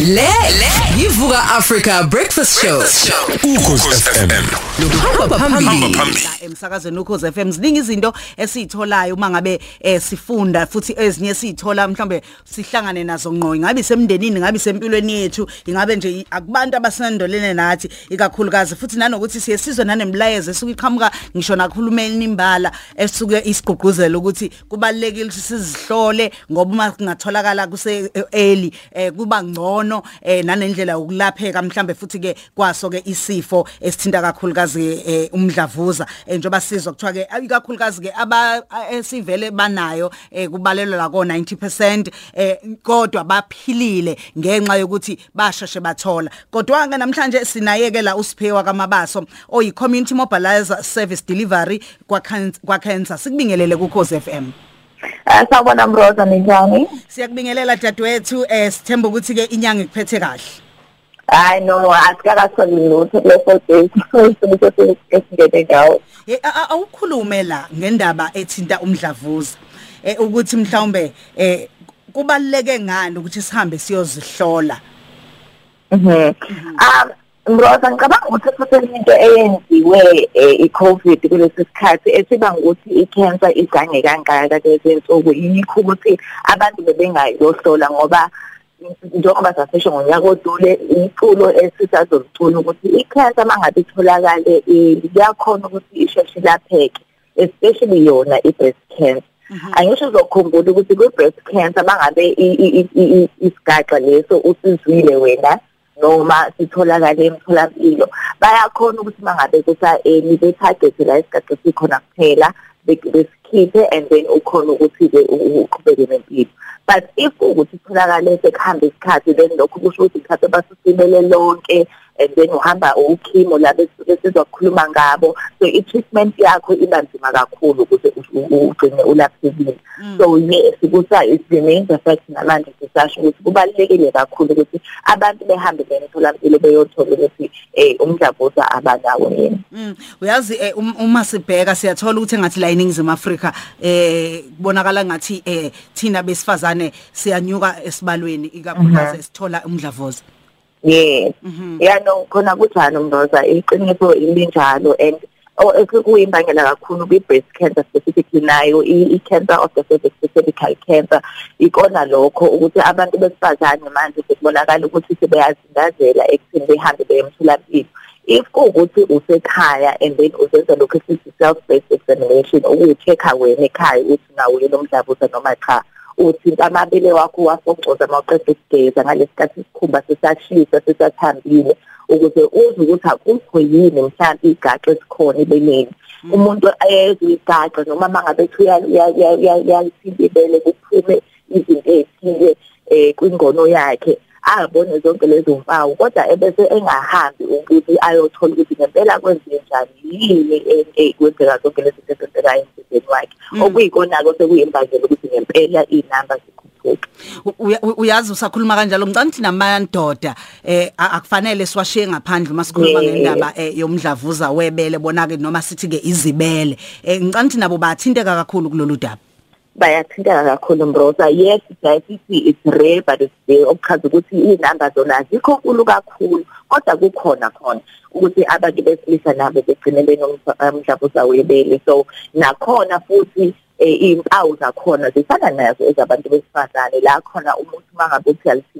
Le yivuka Africa Breakfast Show. ukhozi FM Hamba phambili. emsakazweni ukhoze FM ziningi izinto esizitholayo uma ngabe eh, sifunda futhi ezinye sithola mhlambe sihlangane nazo ngqo. Ingabe semndenini ngabe sempilweni yethu ingabe nje akubantu abasendolene nathi ikakhulukazi futhi nanokuthi siyesizwe nanemlayezo esuke iqhamuka ngisho nakhulumeni imbala esuke isigqugquzela ukuthi kubalekile ukuthi sizihlole ngoba uma kungatholakala kuse early eh, kuba ngcono eh, nanendlela yokulapheka mhlambe futhi ke kwaso ke isifo esithinta kakhulukazi eh, umdlavuza. Eh, njoba sizwa kuthiwa ke ikakhulukazi ke aba esivele banayo eh, kubalelwa la ko 90% eh, kodwa baphilile ngenxa yokuthi basheshe bathola. Kodwa ke namhlanje sinayeke la usiphewa kamabaso oyi community mobilizer service delivery kwa Can- kwa cancer sikubingelele ku Khosi FM Eh, Sawubona Mroza ninjani? Siyakubingelela dadewethu eh sithemba ukuthi ke inyanga ikuphethe kahle. Hayi no asikakatholi lutho kule four days. Sokuthi esingene ngawo. Eh, Awukhulume la ngendaba ethinta umdlavuza. Eh ukuthi mhlawumbe eh kubaleke ngani ukuthi sihambe siyozihlola. Mhm. Um Mroza ngicabanga ukuthi futhi into eyenziwe eh, i-COVID kulesi sikhathi esiba ukuthi i-cancer igange kangaka lezi insuku. Yikho ukuthi abantu bebengayohlola ngoba njengoba sasisho ngonyaka odlule iculo esisazolucula ukuthi i-cancer mangabe itholakale eh, iyakhona ukuthi isheshe ilapheke especially yona i-breast cancer. Angisho uzokhumbula ukuthi kwi-breast cancer mangabe isigaxa leso usizwile wena noma sitholakale emtholampilo bayakhona ukuthi mangabe kusa-early bethagethe la isigaxa sikhona kuphela be- besikhiphe and then ukhona ukuthi-ke u- uqhubeke nempilo. But if ukuthi itholakale sekuhamba isikhathi then lokho kusho ukuthi mhlawumbe basusimele lonke and then uhamba ukhimo la besuke sizokhuluma ngabo. So i-treatment yakho iba nzima kakhulu ukuze u- u- ugcine ulaphekile. So yes kusa it remains the fact namanje sisasho ukuthi kubalulekile kakhulu ukuthi abantu behambe emtholampilo beyothola ukuthi eh umdlavuza abanawo yini. Mm. Uyazi eh, um- uma sibheka siyathola ukuthi ngathi la eningizimu Afrika eh kubonakala ngathi eh thina besifazane siyanyuka esibalweni ikakhulukazi sithola umdlavuza. Yes. Yano khona kunjani umnoza iqiniso ilinjalo and oh esikuyimbangela kakhulu kwi-breast cancer specifically nayo i- i-cancer of the cervix cervical cancer ikona lokho ukuthi abantu besifazane manje sekubonakala ukuthi sebeyazindazela ekutheni behambe beye emtholampilo. If kuwukuthi usekhaya and then uzenza lokhu esithi self-based examination ukuyi-check-a wena ekhaya ukuthi nawo yini umdlavuza noma cha. Uthinta amabele wakho wasogcoza mawuqeda ukugeza ngalesikhathi isikhumba sisashisa sisathambile ukuze uze ukuthi akukho yini mhlawumbe igaxa esikhona ebeleni umuntu ayezwe igaxa noma mangabe uyalithinta ibele kuphume izinto ezithile um kwingono yakhe. Abone zonke lezo mpawu kodwa ebese engahambi ukuthi ayothola ukuthi ngempela kwenziwe njani yini eh, kwenzeka zonke lezi zinto ezenzekayo emzimbeni wakhe okuyikona-ko sekuyimbangela ukuthi ngempela iy'namba zikhuphuke. U- uya- u- uyazi usakhuluma kanjalo? Ngicanga thina amandoda eh a- akufanele siwashiye ngaphandle uma sikhuluma Yeah. ngendaba eh, yomdlavuza webele bona ke noma sithi ke izibele. Eh ngicanga thina nabo bathinteka kakhulu kulolu daba. Bayathinteka kakhulu mbroza yes siyayithi it's rare but it's there okuchaza ukuthi iy'namba zona azikho nkulu kakhulu kodwa kukhona khona ukuthi abantu besilisa nabo begcine benomdlavuza webele so nakhona futhi iy'mpawu zakhona zifana nazo ezabantu besifazane. La khona umuntu mangabe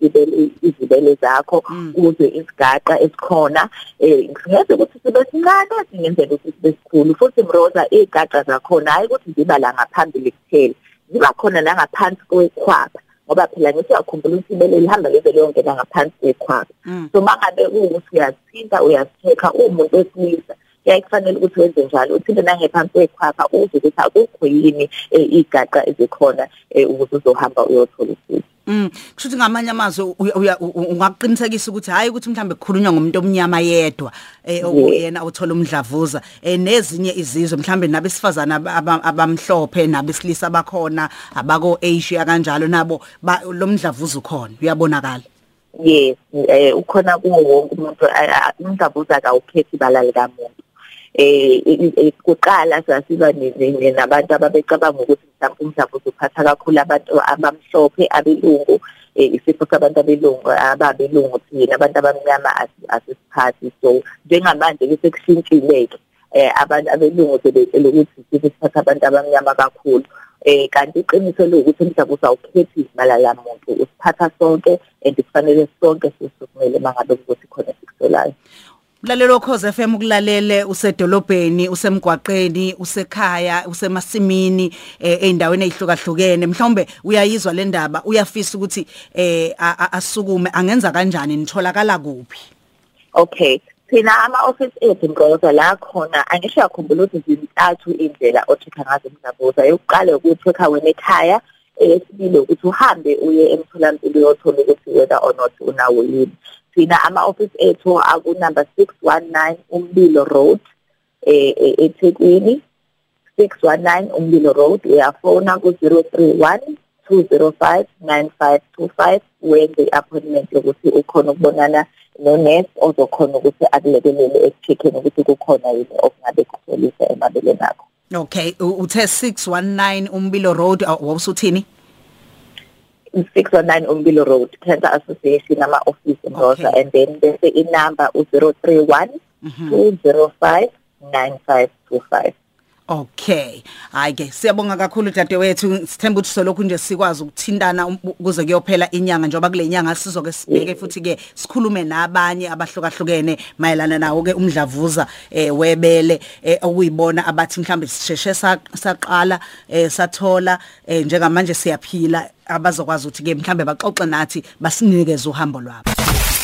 ibele- izibele zakho kuze isigaqa esikhona eh ngeze ukuthi sibe sincane singenzela ukuthi sibe sikhulu. Futhi mroza iy'gaqa zakhona hayi ukuthi ziba la ngaphambili kuphela ziba khona nangaphansi kwekhwapha ngoba phela ngithi uyakhumbula ukuthi ibele lihamba lize liyongena ngaphansi kwekhwapha so mangabe kuwukuthi uyazithinta uyazitheka uwumuntu wesilisa kuyaye kufanele ukuthi wenze njalo. Uthinte nangephansi kwekhwapha uze ukuthi akukho yini eh, igaqa ezikhona eh, ukuze uzohamba uyothola usizo. Mm. Kushuthi ngamanye amazwi uya- uya- u- u- ungaqinisekisa ukuthi hayi ukuthi mhlambe kukhulunywa ngomuntu omnyama yedwa eh okuyena uthola umdlavuza. Eh nezinye izizwe mhlambe nabesifazana aba- aba- abamhlophe nabesilisa bakhona abako Asia kanjalo nabo ba- lo mdlavuza ukhona uyabonakala? Yes. Eh ukhona kuwo wonke umuntu a- a- umdlavuza akawukhethi ibala likamuntu eh kuqala sasiba nabantu ababecabanga ukuthi mhlawumbe umdlavuza uphatha kakhulu abantu abamhlophe abelungu eh, isifo sabantu abelungu ababelungu thina abantu abamnyama asi- asisiphathi. So njengamanje ke sekushintshile-ke eh abantu abelungu sebetshela ukuthi isifo siphatha abantu abamnyama kakhulu. Eh kanti iqiniso lokuthi umdlavuza awukhethi izibala lamuntu usiphatha sonke and kufanele sonke sisukumele mangabe ukuthi khona sikusolayo Mlalelo Khoze FM ukulalele usedolobheni usemgwaqeni usekhaya usemasimini eh, eindaweni ezihlukahlukene mhlawumbe uyayizwa le ndaba uyafisa ukuthi eh asukume angenza kanjani nitholakala kuphi Okay. Thina ama-office ethu ngoza la khona angisho yakhumbula ukuthi zintathu indlela othekha ngazo umdlavuza. Yokuqala ukuthi wekha wena ekhaya, eyesibili ukuthi uhambe uye emtholampilo uyothola ukuthi whether or not unawo yini. Thina ama-office ethu aku number 619 Umbilo Road eh eh, eThekwini. 619 Umbilo Road uyafona ku 031 205 9525 wenze i-appointment yokuthi ukhona ukubonana no-nurse ozokhona ukuthi akulekelele ekucheck-ini ukuthi kukhona yini okungabe kusolisa emabeleni akho. Okay uthe 619 umbilo road aw- wawusuthini 619 Umbilo Road Cancer Association ama-office Ndosa Okay. and then bese inumber u-031 205 9525 Okay. Hayi ke siyabonga kakhulu dadewethu sithemba ukuthi solokhu nje sikwazi ukuthindana um- ukuze kuyophela inyanga njoba kule nyanga sizoke sibheke futhi ke sikhulume nabanye abahlukahlukene mayelana nawo ke umdlavuza eh webele eh, okuyibona abathi mhlambe sisheshe sa- saqala eh sathola eh, njengamanje siyaphila abazokwazi ukuthi ke mhlambe baxoxe nathi basinikeze uhambo lwabo.